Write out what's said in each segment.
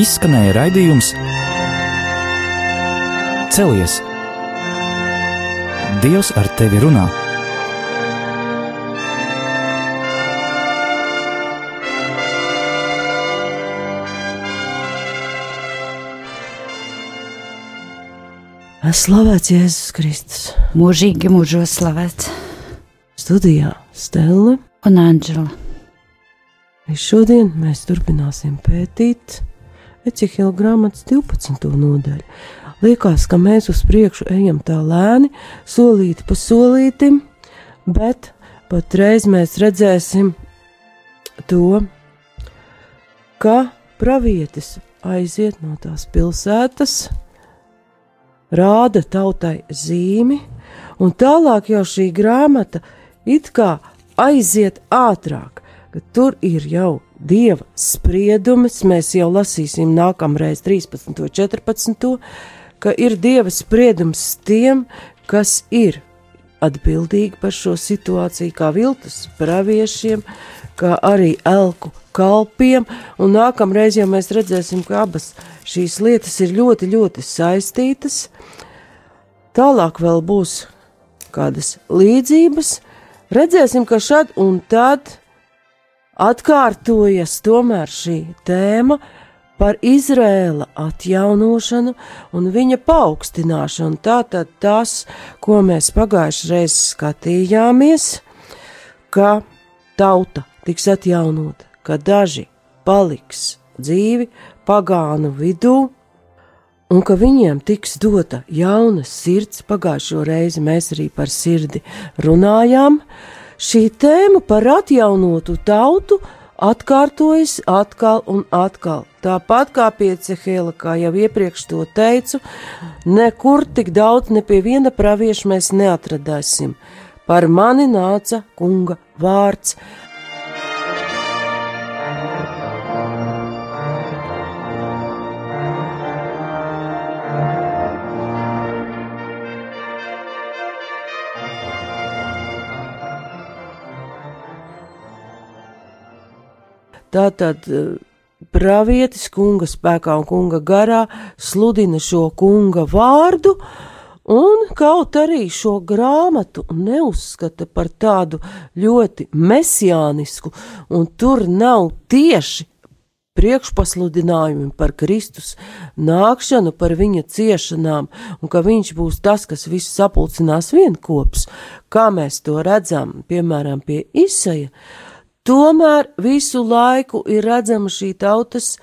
izskanēja raidījums Celies! Dievs ar tevi runā! Slavēts Jēzus Kristus. Mūžīgi mūžos slavēts. Studijā Stela un Anģela. Šodien mēs turpināsim pētīt Ecehila grāmatas 12. nodaļu. Liekas, ka mēs uz priekšu ejam tā lēni, solīti pa solītim, bet patreiz mēs redzēsim to, ka pravietis aiziet no tās pilsētas, rāda tautai zīmi, un tālāk jau šī grāmata it kā aiziet ātrāk, ka tur ir jau dieva spriedumus, mēs jau lasīsim nākamreiz 13. un 14. ka ir dieva spriedums tiem, kas ir atbildīgi par šo situāciju, kā viltus praviešiem, kā arī elku kalpiem, un nākamreiz jau mēs redzēsim, ka abas šīs lietas ir ļoti, ļoti saistītas. Tālāk vēl būs kādas līdzības, redzēsim, ka šad un tad atkārtojas tomēr šī tēma par Izrēla atjaunošanu un viņa paaugstināšanu. Tātad tas, ko mēs pagājušajā reizē skatījāmies, ka tauta tiks atjaunota, ka daži paliks dzīvi pagānu vidū, un ka viņiem tiks dota jauna sirds. Pagājušo reizi mēs arī par sirdi runājām. Šī tēma par atjaunotu tautu atkārtojas atkal un atkal. Tāpat kā pie Cehēla, kā jau iepriekš to teicu, nekur tik daudz ne pie viena pravieša mēs neatradāsim. Par mani nāca kunga vārds, Tātad eh, pravietis kunga spēkā un kunga garā sludina šo kunga vārdu, un kaut arī šo grāmatu neuzskata par tādu ļoti mesijānisku, un tur nav tieši priekšpasludinājumi par Kristus nākšanu, par viņa ciešanām, un ka viņš būs tas, kas visu sapulcinās vienkops, kā mēs to redzam, piemēram, pie Isaija Tomēr visu laiku ir redzama šī tautas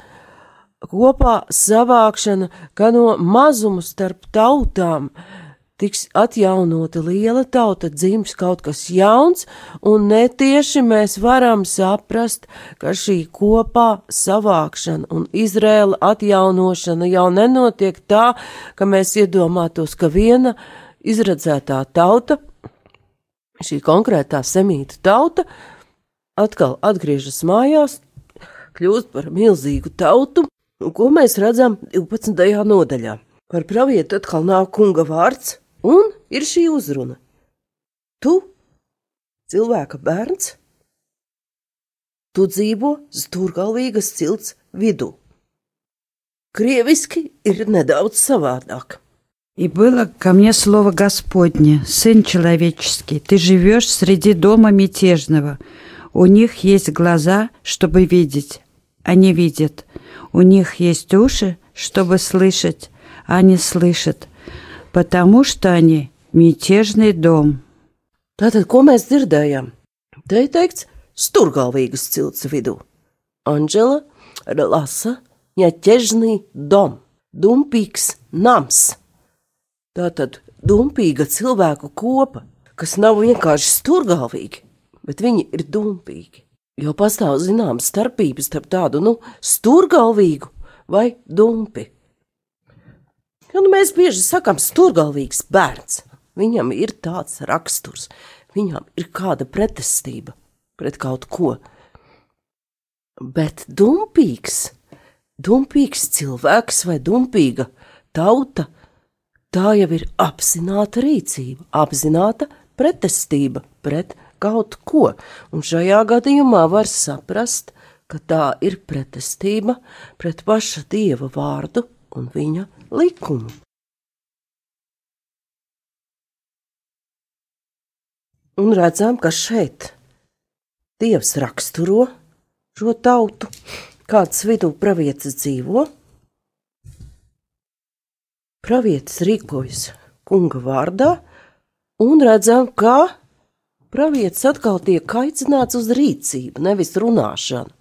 kopā savākšana, ka no mazuma starp tautām tiks atjaunota liela tauta, dzims kaut kas jauns, un netieši mēs varam saprast, ka šī kopā savākšana un Izrēla atjaunošana jau nenotiek tā, ka mēs iedomātos, ka viena izredzētā tauta, šī konkrētā semīta tauta, atkal atgriežas mājās, kļūst par milzīgu tautu, un ko mēs redzam 12. nodaļā. Par pravietu atkal nāk kunga vārds, un ir šī uzruna. Tu, cilvēka bērns, tu dzīvo stūrgalvīgas cilts vidū. Krieviski ir nedaudz savādāk. И было ко мне слово Господне, Сын человеческий, ты живешь среди дома мятежного, У них есть глаза, чтобы видеть, они видят. У них есть уши, чтобы слышать, они слышат, потому что они mītiežный dom. Tātad, ko mēs dzirdējām? Te ir teikts, stūrgalvīgas cilts vidū. Anģela lasa, ņaķežnī dom, dumpīgs nams. Tātad dumpīga cilvēku kopa, kas nav vienkārši stūrgalvīgi, bet viņi ir dumpīgi. Jo pastāv zināmas starpības starp tādu, nu, stūrgalvīgu vai dumpi. Jo, nu, mēs bieži sakām, stūrgalvīgs bērns. Viņam ir tāds raksturs, viņam ir kāda pretestība pret kaut ko. Bet dumpīgs, dumpīgs cilvēks vai dumpīga tauta, tā jau ir apzināta rīcība, apzināta pretestība pret kaut ko, un šajā gadījumā var saprast ka tā ir pretestība pret paša dieva vārdu un viņa likumu. Un redzam, ka šeit Dievs raksturo šo tautu, kāds vidū pravietis dzīvo. Pravietis rīkojas kunga vārdā, un redzam, ka pravietis atkal tiek aicināts uz rīcību, nevis runāšanu.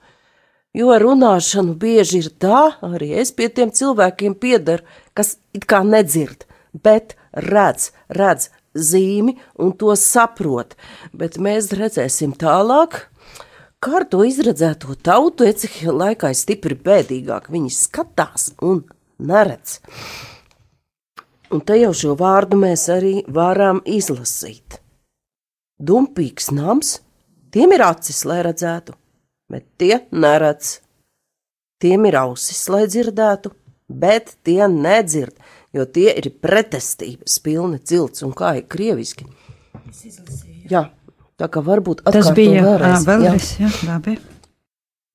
Jo runāšanu bieži ir tā, arī es pie tiem cilvēkiem piedaru, kas it kā nedzird, bet redz, redz, zīmi un to saprot, bet mēs redzēsim tālāk, kā ar to izredzēto tautu Ecehila laikā ir stipri bēdīgāk. Viņi skatās un neredz. Un te jau šo vārdu mēs arī varam izlasīt Dumpīgs nams, tiem ir acis, lai redzētu, bet tie neredz. Tiem ir ausis, lai dzirdētu, bet tie nedzird jo tie ir pretestības pilni cilts un kā ir krieviski. Jā, tā kā varbūt Tas bija vēlreiz, а, vēlreiz jā. Jā, labi.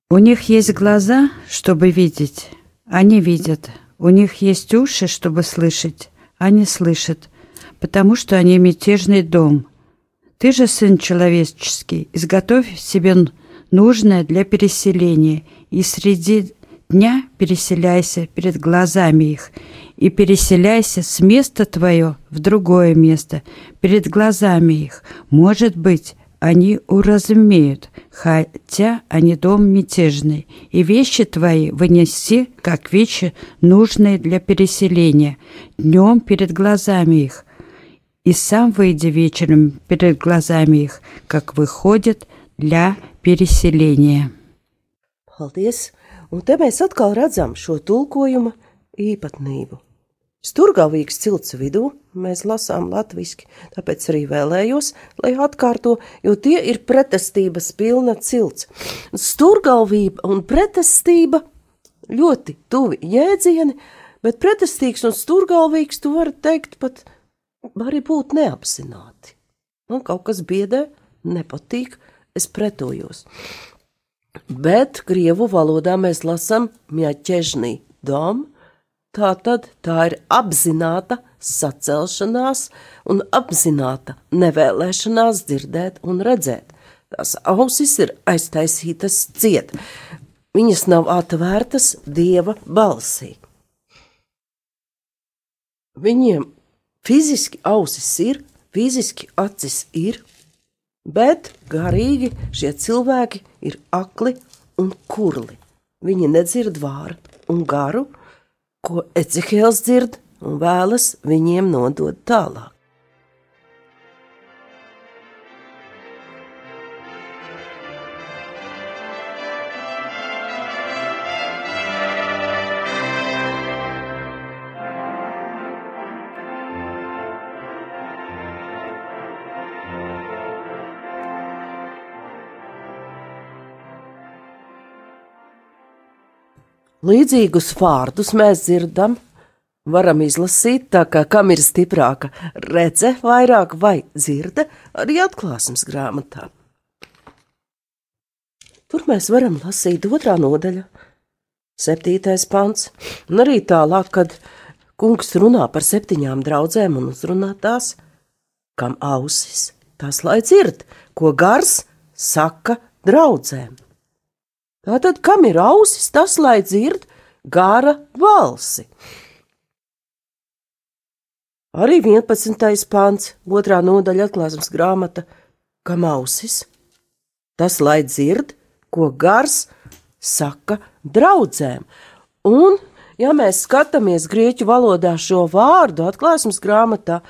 У них есть глаза, чтобы видеть, они видят. У них есть уши, чтобы слышать, они слышат, потому что они мятежный дом. Ты же, сын человеческий, изготовь себе нужное для переселения, и среди дня переселяйся перед глазами их, и переселяйся с места твое в другое место, перед глазами их. Может быть, они уразумеют, хотя они дом мятежный, и вещи твои вынеси, как вещи, нужные для переселения, днем перед глазами их, и сам выйди вечером перед глазами их, как выходит для переселения. Paldies! Un te mēs atkal redzam šo tulkojuma īpatnību. Sturgāvīgs cilts vidū mēs lasām latviski, tāpēc arī vēlējos, lai atkārto, jo tie ir pretestības pilna cilts. Sturgāvība un pretestība ļoti tuvi jēdzieni, bet pretestīgs un sturgāvīgs tu vari teikt pat arī būt neapzināti. Man kaut kas biedē, nepatīk, es pretojos. Bet krievu valodā mēs lasām mjaķežnī dom, Tā tad tā ir apzināta sacelšanās un apzināta nevēlēšanās dzirdēt un redzēt. Tās ausis ir aiztaisītas ciet, viņas nav atvērtas dieva balsī. Viņiem fiziski ausis ir, fiziski acis ir, bet garīgi šie cilvēki ir akli un kurli. Viņi nedzird vārdu un garu, ko Ecehēls dzird un vēlas viņiem nodot tālāk. Līdzīgus vārdus mēs dzirdam, varam izlasīt, tā kā kam ir stiprāka rece, vairāk vai dzirde, arī atklāsmes grāmatā. Tur mēs varam lasīt otrā nodaļa, septītais pants, un arī tālāk, kad kungs runā par septiņām draudzēm un uzrunā tās, kam ausis, tās lai dzird, ko gars saka draudzēm. Tātad, kam ir ausis, tas lai dzird gara balsi. Arī 11. pāns, otrā nodaļa atklāsmes grāmata, kam ausis, tas lai dzird, ko gars saka draudzēm. Un, ja mēs skatāmies grieķu valodā šo vārdu atklāsmes grāmatā,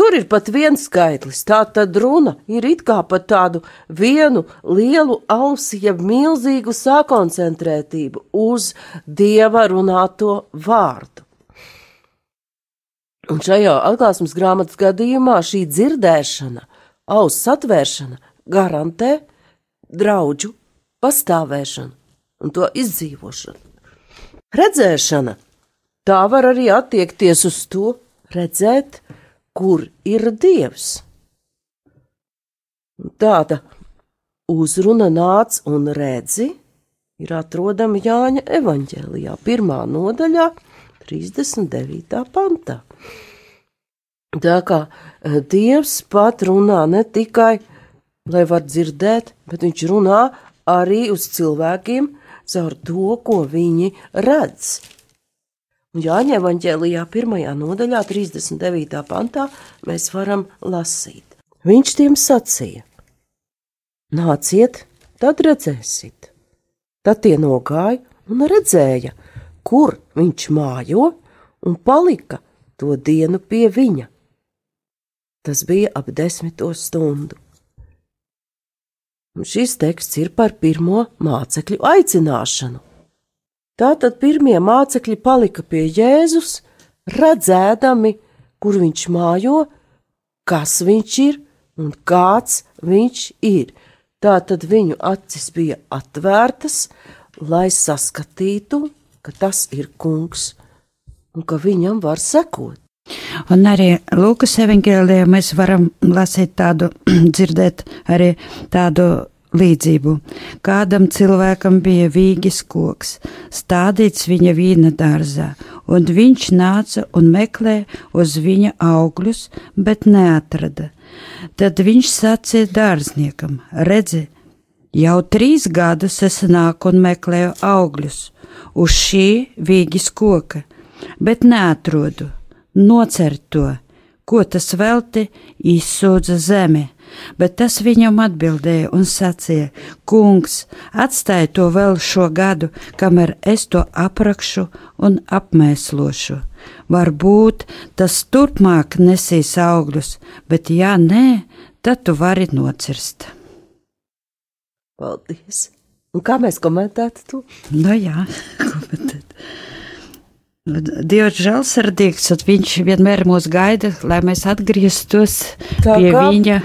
Tur ir pat viens skaitlis, tā tad runa ir it kā par tādu vienu lielu ausi, jeb milzīgu sakoncentrētību uz dieva runāto vārdu. Un šajā atklāsmes grāmatas gadījumā šī dzirdēšana, auss atvēršana garantē draudžu pastāvēšanu un to izdzīvošanu. Redzēšana tā var arī attiekties uz to redzēt, kur ir Dievs. Tāda uzruna nāc un redzi, ir atrodama Jāņa evanģēlijā, pirmā nodaļā, 39. pantā. Tā kā eh, Dievs pat runā ne tikai, lai var dzirdēt, bet viņš runā arī uz cilvēkiem caur to, ko viņi redz. Jāņa evanģēlijā pirmajā nodaļā, 39. pantā, mēs varam lasīt. Viņš tiem sacīja: Nāciet, tad redzēsiet. Tad tie nogāja un redzēja, kur viņš mājo, un palika to dienu pie viņa. Tas bija ap desmito stundu. Un šis teksts ir par pirmo mācekļu aicināšanu. Tātad pirmie mācekļi palika pie Jēzus, redzēdami, kur viņš mājo, kas viņš ir un kāds viņš ir. Tātad viņu acis bija atvērtas, lai saskatītu, ka tas ir kungs un ka viņam var sekot. Un arī Lūkas evanģēlijā mēs varam lasīt tādu, dzirdēt arī tādu līdzību. Kādam cilvēkam bija vīgis koks, stādīts viņa vīna dārzā, un viņš nāca un meklē uz viņa augļus, bet neatrada. Tad viņš sacīja dārzniekam: Redzi, jau trīs gadus es nāku un meklēju augļus uz šī vīgis koka, bet neatrodu nocert to, ko tas velti izsūdza zeme. Bet tas viņam atbildēja un sacīja: Kungs, atstāj to vēl šo gadu, kamēr es to aprakšu un apmēslošu. Varbūt tas turpmāk nesīs augļus, bet ja nē, tad tu vari nocirst. Paldies! Un kā mēs komentētu to? Nu jā, komentēt. Dievs žēlsirdīgs, un viņš vienmēr mūs gaida, lai mēs atgrieztos Tā pie kā? viņa.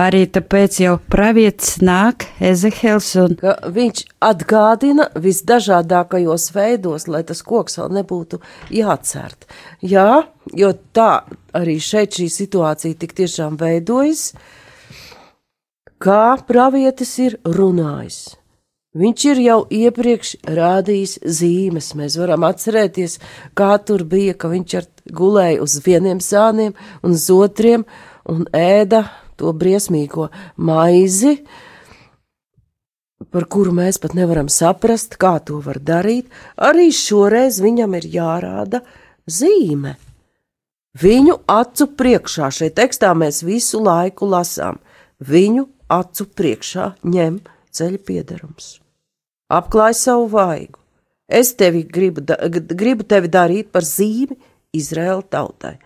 Arī tāpēc jau pravietis nāk, Ezehels. Un... Viņš atgādina visdažādākajos veidos, lai tas koks vēl nebūtu jācērt. Jā, jo tā arī šeit šī situācija tik tiešām veidojas, kā pravietis ir runājis. Viņš ir jau iepriekš rādījis zīmes. Mēs varam atcerēties, kā tur bija, ka viņš gulēja uz vieniem sāniem un uz otriem un ēda to briesmīgo maizi, par kuru mēs pat nevaram saprast, kā to var darīt. Arī šoreiz viņam ir jārāda zīme. Viņu acu priekšā šeit tekstā mēs visu laiku lasām. Viņu acu priekšā ņem ceļa piedarums. Apklāj savu vaigu. Es tevi gribu, gribu tevi darīt par zīmi Izraēla tautai.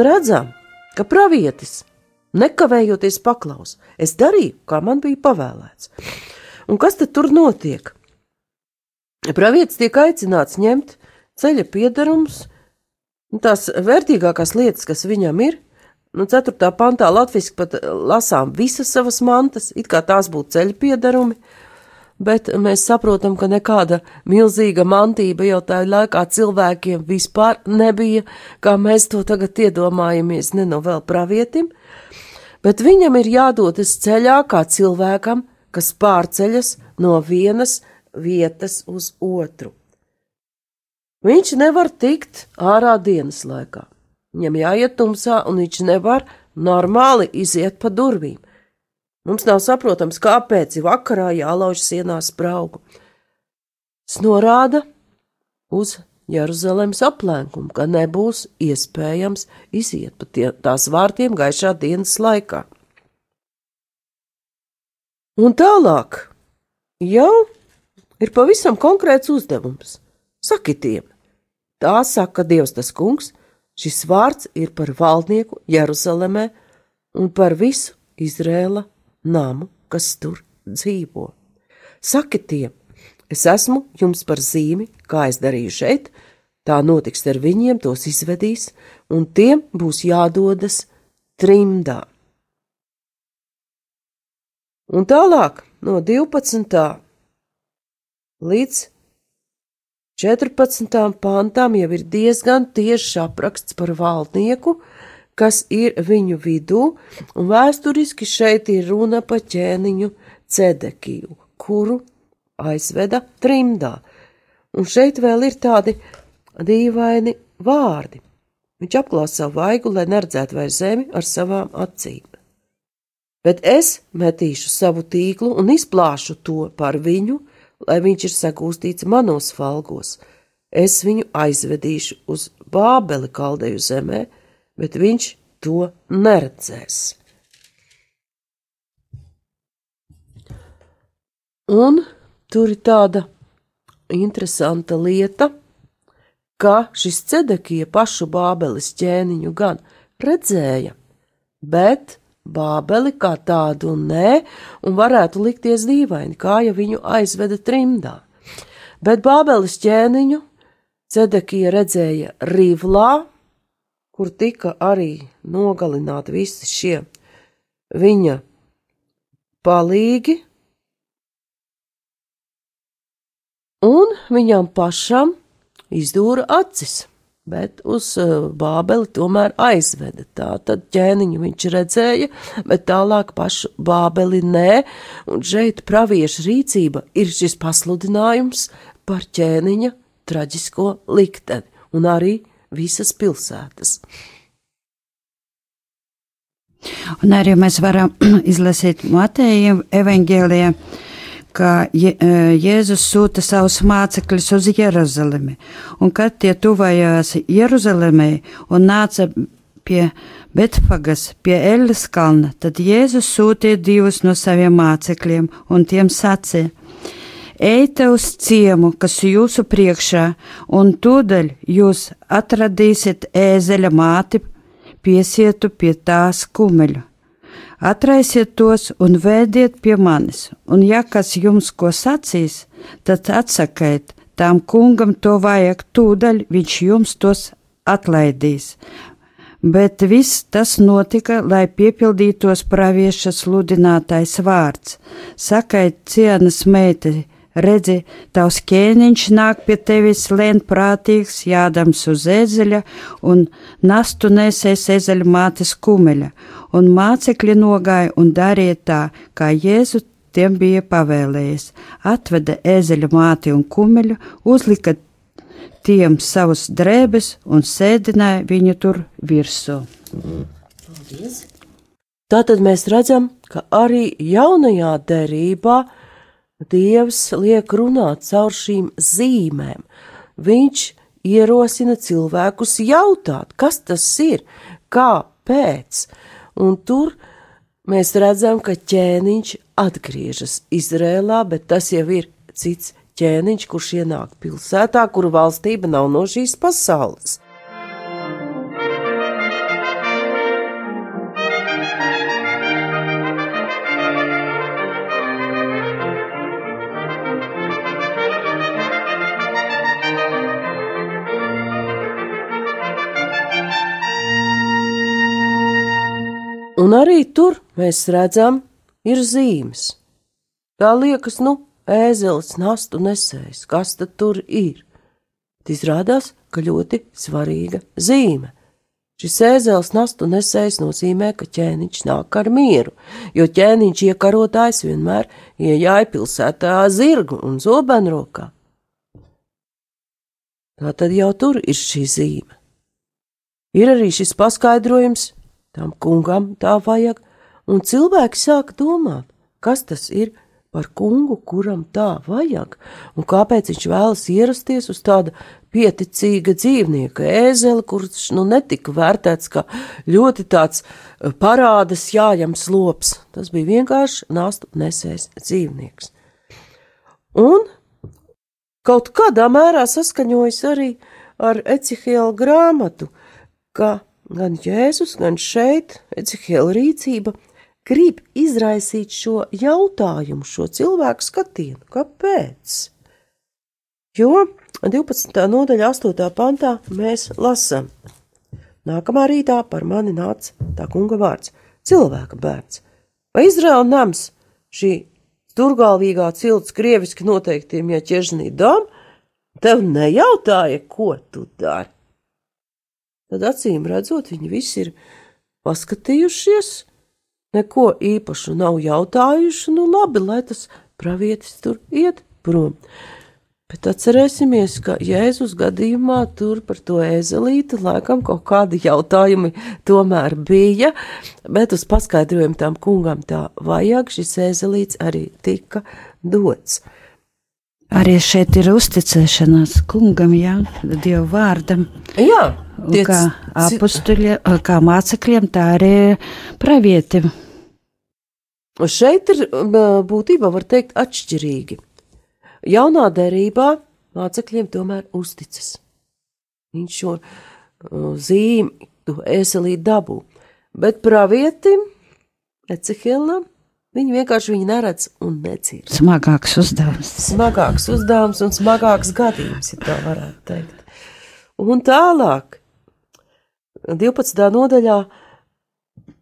Un redzam, ka pravietis nekavējoties paklaus. Es darīju, kā man bija pavēlēts. Un kas tad tur notiek? Pravietis tiek aicināts ņemt ceļa piedarumus, tās vērtīgākās lietas, kas viņam ir. Nu, 4. pantā latviešu pat lasām visas savas mantas, it kā tās būtu ceļa piedarumi, bet mēs saprotam, ka nekāda milzīga mantība jau tajā laikā cilvēkiem vispār nebija, kā mēs to tagad iedomājamies, ne no vēl pravietim, bet viņam ir jādodas ceļā kā cilvēkam, kas pārceļas no vienas vietas uz otru. Viņš nevar tikt ārā dienas laikā. Viņam jāiet tumsā, un viņš nevar normāli iziet pa durvīm. Mums nav saprotams, kāpēc vakarā jālauž sienā spraugu. Tas norāda uz Jeruzalemes aplēkumu, ka nebūs iespējams iziet pa tie, tās vārtiem gaišā dienas laikā. Un tālāk jau ir pavisam konkrēts uzdevums. Sakitiem, tā saka Dievs tas kungs, šis vārds ir par valdnieku Jeruzalemē un par visu Izrēla namu, kas tur dzīvo. Saki tiem, es esmu jums par zīmi, kā es darīju šeit, tā notiks ar viņiem, tos izvedīs, un tiem būs jādodas trimdā. Un tālāk no 12. līdz 14. pantām jau ir diezgan tieši apraksts par valdnieku, kas ir viņu vidū, un vēsturiski šeit ir runa par ķēniņu Cedekiju, kuru aizveda trimdā. Un šeit vēl ir tādi dīvaini vārdi. Viņš apklās savu vaigu, lai neredzētu vairs zemi ar savām acīm. Bet es metīšu savu tīklu un izplāšu to par viņu, lai viņš ir sagūstīts manos falgos. Es viņu aizvedīšu uz Bābeli kaldeju zemē, bet viņš to neredzēs. Un tur ir tāda interesanta lieta, ka šis cedekija pašu Bābeles ķēniņu gan redzēja, bet Bābeli kā tādu nē, un varētu likties dīvaini, kā ja viņu aizveda trimdā. Bet Bābeles ķēniņu Cedekija redzēja Rīvlā, kur tika arī nogalināti visi šie. Viņa palīgi, un viņam pašam izdūra acis bet uz eh, Bābeli tomēr aizveda. Tā tad ķēniņu viņš redzēja, bet tālāk pašu Bābeli nē, un šeit pravieša rīcība ir šis pasludinājums par ķēniņa traģisko likteni, un arī visas pilsētas. Un arī mēs varam izlasīt Mateja evaņģēlijā ka Je, e, Jēzus sūta savus mācekļus uz Jeruzalemi, un kad tie tuvējās Jeruzalemē un nāca pie Betfagas, pie Elles kalna, tad Jēzus sūtīja divus no saviem mācekļiem un tiem sacīja: Eite uz ciemu, kas jūsu priekšā, un tūdaļ jūs atradīsiet ēzeļa māti, piesietu pie tās kumeļu Atraisiet tos un vēdiet pie manis, un ja kas jums ko sacīs, tad atsakiet, tām kungam to vajag tūdaļ, viņš jums tos atlaidīs. Bet viss tas notika, lai piepildītos pravieša sludinātais vārds. Sakai cienas meitai, redzi, tavs ķēniņš nāk pie tevis lēnprātīgs, jādams uz ezeļa un nastu nesēs ezeļa mātes kumeļa, un mācekļi nogāja un darīja tā, kā Jēzu tiem bija pavēlējis. Atveda ezeļa māti un kumeļu, uzlika tiem savus drēbes un sēdināja viņu tur virsū. Tātad mēs redzam, ka arī jaunajā derībā Dievs liek runāt caur šīm zīmēm. Viņš ierosina cilvēkus jautāt, kas tas ir, kāpēc. Un tur mēs redzam, ka ķēniņš atgriežas Izrēlā, bet tas jau ir cits ķēniņš, kurš ienāk pilsētā, kuru valstība nav no šīs pasaules. Mēs redzam, ir zīmes. Tā liekas, nu, ēzelis nastu nesējis, kas tad tur ir? Bet izrādās, ka ļoti svarīga zīme. Šis ēzelis nastu nesējis nozīmē, ka ķēniņš nāk ar mieru, jo ķēniņš iekarotājs vienmēr iejāja pilsētā zirgu un zobenrokā. Tā tad jau tur ir šī zīme. Ir arī šis paskaidrojums, tam kungam tā vajag, un cilvēki sāk domāt, kas tas ir par kungu, kuram tā vajag, un kāpēc viņš vēlas ierasties uz tāda pieticīga dzīvnieka ēzeli, kurš nu netika vērtēts kā ļoti tāds eh, parādas jājams lops. Tas bija vienkārši nāstu nesējs dzīvnieks. Un kaut kādā mērā saskaņojas arī ar Ecihiela grāmatu, ka Gan Jēzus, gan šeit Ecihela rīcība grib izraisīt šo jautājumu, šo cilvēku skatienu. Kāpēc? Jo 12. nodaļa, 8. pantā mēs lasām: Nākamā rītā par mani nāca tā kunga vārds - cilvēka bērns. Vai Izraēla nams šī turgalvīgā cilts krieviski noteiktiem ieķežnī dom, tev nejautāja, ko tu dari. Tad acīm redzot, viņi visi ir paskatījušies, neko īpašu nav jautājuši, nu labi, lai tas pravietis tur iet prom. Bet atcerēsimies, ka Jēzus gadījumā tur par to ezelīti laikam kaut kādi jautājumi tomēr bija, bet uz paskaidrojumu tam kungam tā vajag, šis ezelīts arī tika dots. Arī šeit ir uzticēšanās kungam, jā, Dievu vārdam. Jā, Un kā apustuļiem, kā mācekļiem, tā arī pravietim. Šeit ir būtībā, var teikt, atšķirīgi. Jaunā derībā mācekļiem tomēr uzticas. Viņš šo zīmi, to eselīti dabū, bet pravietim, Ecehēlam, viņi vienkārši viņu neredz un necīr. Smagāks uzdevums. Smagāks uzdevums un smagāks gadījums, ja tā varētu teikt. Un tālāk, 12. nodaļā,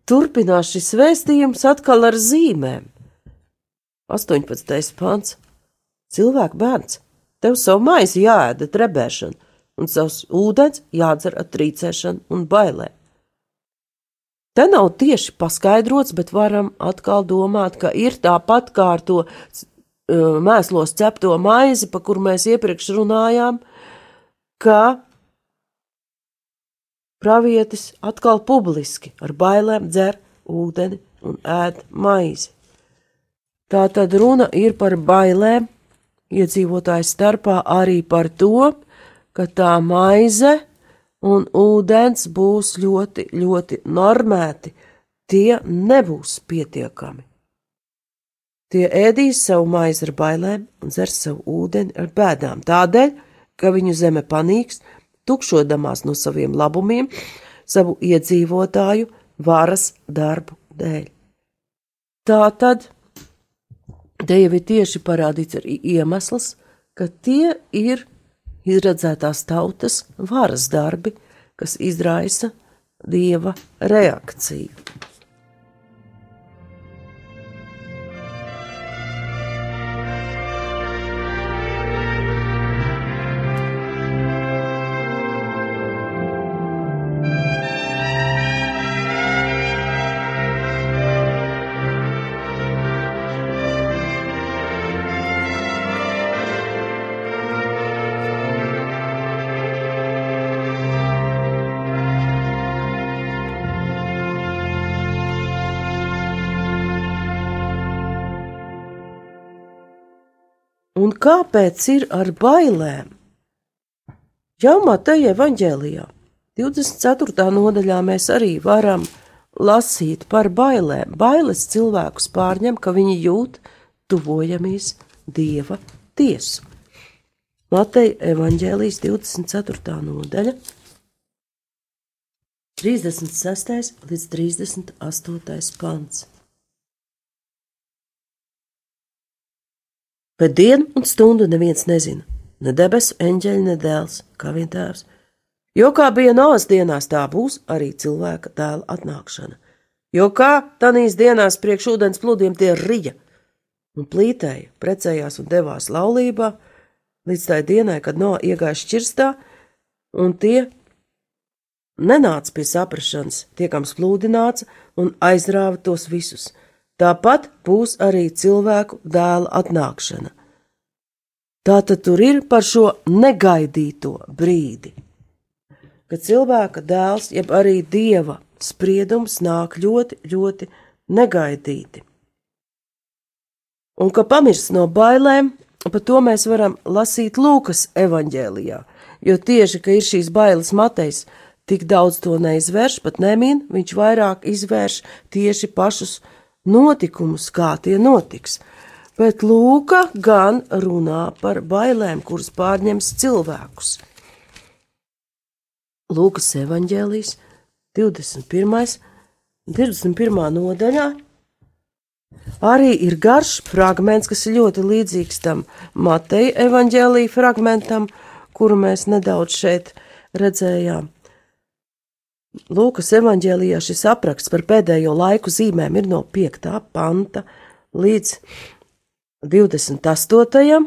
turpinās šis vēstījums atkal ar zīmēm. 18. pants. Cilvēka bērns, tev savu maizi jāēda trebēšana, un savs ūdens jādzer ar trīcēšanu un bailēm. Te nav tieši paskaidrots, bet varam atkal domāt, ka ir tāpat kā ar to uh, mēslos cepto maizi, pa kur mēs iepriekš runājām, ka pravietis atkal publiski ar bailēm dzer ūdeni un ēd maizi. Tā tad runa ir par bailēm, iedzīvotāju starpā arī par to, ka tā maize un ūdens būs ļoti, ļoti normēti, tie nebūs pietiekami. Tie ēdīs savu maizi ar bailēm un dzers savu ūdeni ar bēdām, tādēļ, ka viņu zeme panīks, tukšodamās no saviem labumiem, savu iedzīvotāju varas darbu dēļ. Tā tad Te jau ir tieši parādīts arī iemesls, ka tie ir izredzētās tautas varas darbi, kas izraisa dieva reakciju. Un kāpēc ir ar bailēm? Jau Mateja evanģēlijā, 24. nodaļā, mēs arī varam lasīt par bailēm. Bailes cilvēkus pārņem, ka viņi jūt, tuvojamies Dieva tiesu. Mateja evanģēlijas 24. nodaļa, 36. līdz 38. pants. Bet dienu un stundu neviens nezina, ne debesu eņģeļi, ne dēls, kā vien tēvs. Jo kā bija Noas dienās, tā būs arī cilvēka dēla atnākšana. Jo kā tanīs dienās priekš ūdens plūdiem tie rija un plītēja, precējās un devās laulībā, līdz tai dienai, kad Noa iegāja šķirstā, un tie nenāca pie saprašanas, tiekams plūdināts un aizrāva tos visus – Tāpat būs arī cilvēku dēla atnākšana. Tā tad tur ir par šo negaidīto brīdi, kad cilvēka dēls, jeb arī dieva spriedums nāk ļoti, ļoti negaidīti. Un ka pamirst no bailēm, par to mēs varam lasīt Lūkas evanģēlijā, jo tieši, ka ir šīs bailes Matejs, tik daudz to neizvērš, pat nemin, viņš vairāk izvērš tieši pašus notikumus, kā tie notiks. Bet Lūka gan runā par bailēm, kuras pārņems cilvēkus. Lūkas evanģēlijas 21. 21. nodaļā arī ir garš fragments, kas ir ļoti līdzīgs tam Mateja evanģēlīja fragmentam, kuru mēs nedaudz šeit redzējām. Lūkas evanģēlijā šis apraksts par pēdējo laiku zīmēm ir no 5. panta līdz 28.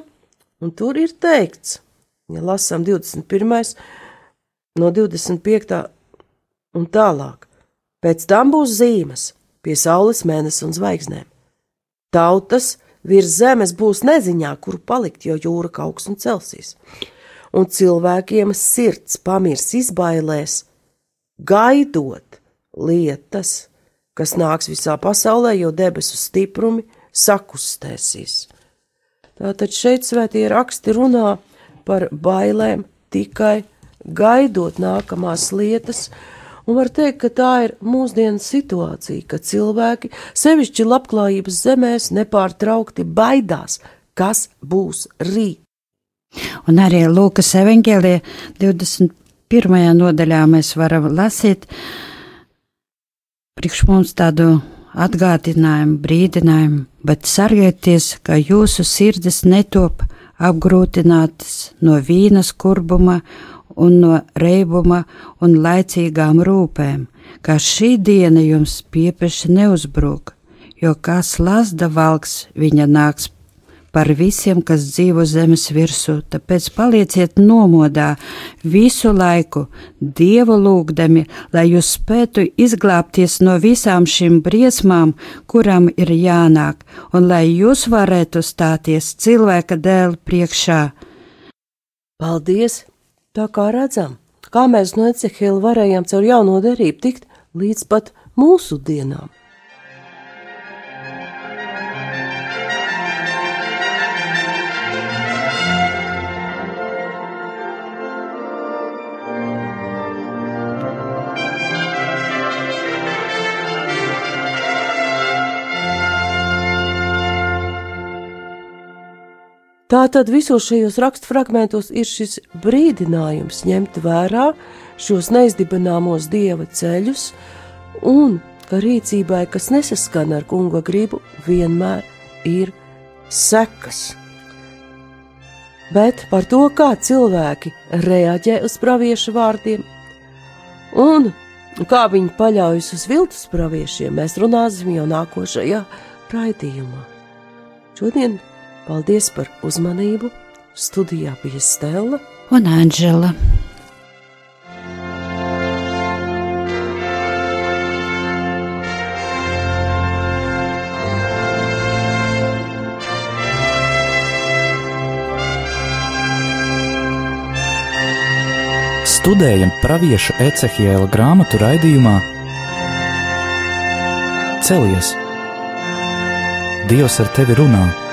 un tur ir teikts, ja lasām 21. no 25. un tālāk, pēc tam būs zīmes pie saules, mēnesis un zvaigznēm. Tautas virs zemes būs neziņā, kur palikt, jo jūra kauks un celsies, un cilvēkiem sirds pamirs izbailēs, gaidot lietas, kas nāks visā pasaulē, jo debesu stiprumi sakustēsies. Tātad šeit svētie raksti runā par bailēm tikai gaidot nākamās lietas, un var teikt, ka tā ir mūsdienu situācija, ka cilvēki, sevišķi labklājības zemēs, nepārtraukti baidās, kas būs rīt. Un arī Lūkas evanģēlija 20 pirmajā nodaļā mēs varam lasīt priekš mums tādu atgādinājumu, brīdinājumu, bet sargieties, ka jūsu sirdis netop apgrūtinātas no vīna skurbuma un no reibuma un laicīgām rūpēm, kā šī diena jums piepeši neuzbruk, jo kā slazda valks viņa nāks par visiem, kas dzīvo zemes virsū, tāpēc palieciet nomodā visu laiku, Dievu lūgdami, lai jūs spētu izglābties no visām šīm briesmām, kurām ir jānāk, un lai jūs varētu stāties cilvēka dēļ priekšā. Paldies! Tā kā redzam, kā mēs no Ecehila varējām caur jauno derību tikt līdz pat mūsu dienām. Tātad visos šajos raksturfragmentos ir šis brīdinājums ņemt vērā šos neizdibināmos dieva ceļus, un ka rīcībai, kas nesaskan ar kunga gribu, vienmēr ir sekas. Bet par to, kā cilvēki reaģē uz praviešu vārdiem un kā viņi paļaujas uz viltus praviešiem, mēs runāsim jau nākošajā raidījumā. Šodien Paldies par uzmanību! Studijā bija Stela un Anģela. Studējam pravieša Ecehiela grāmatu raidījumā Celies! Dievs ar tevi runā!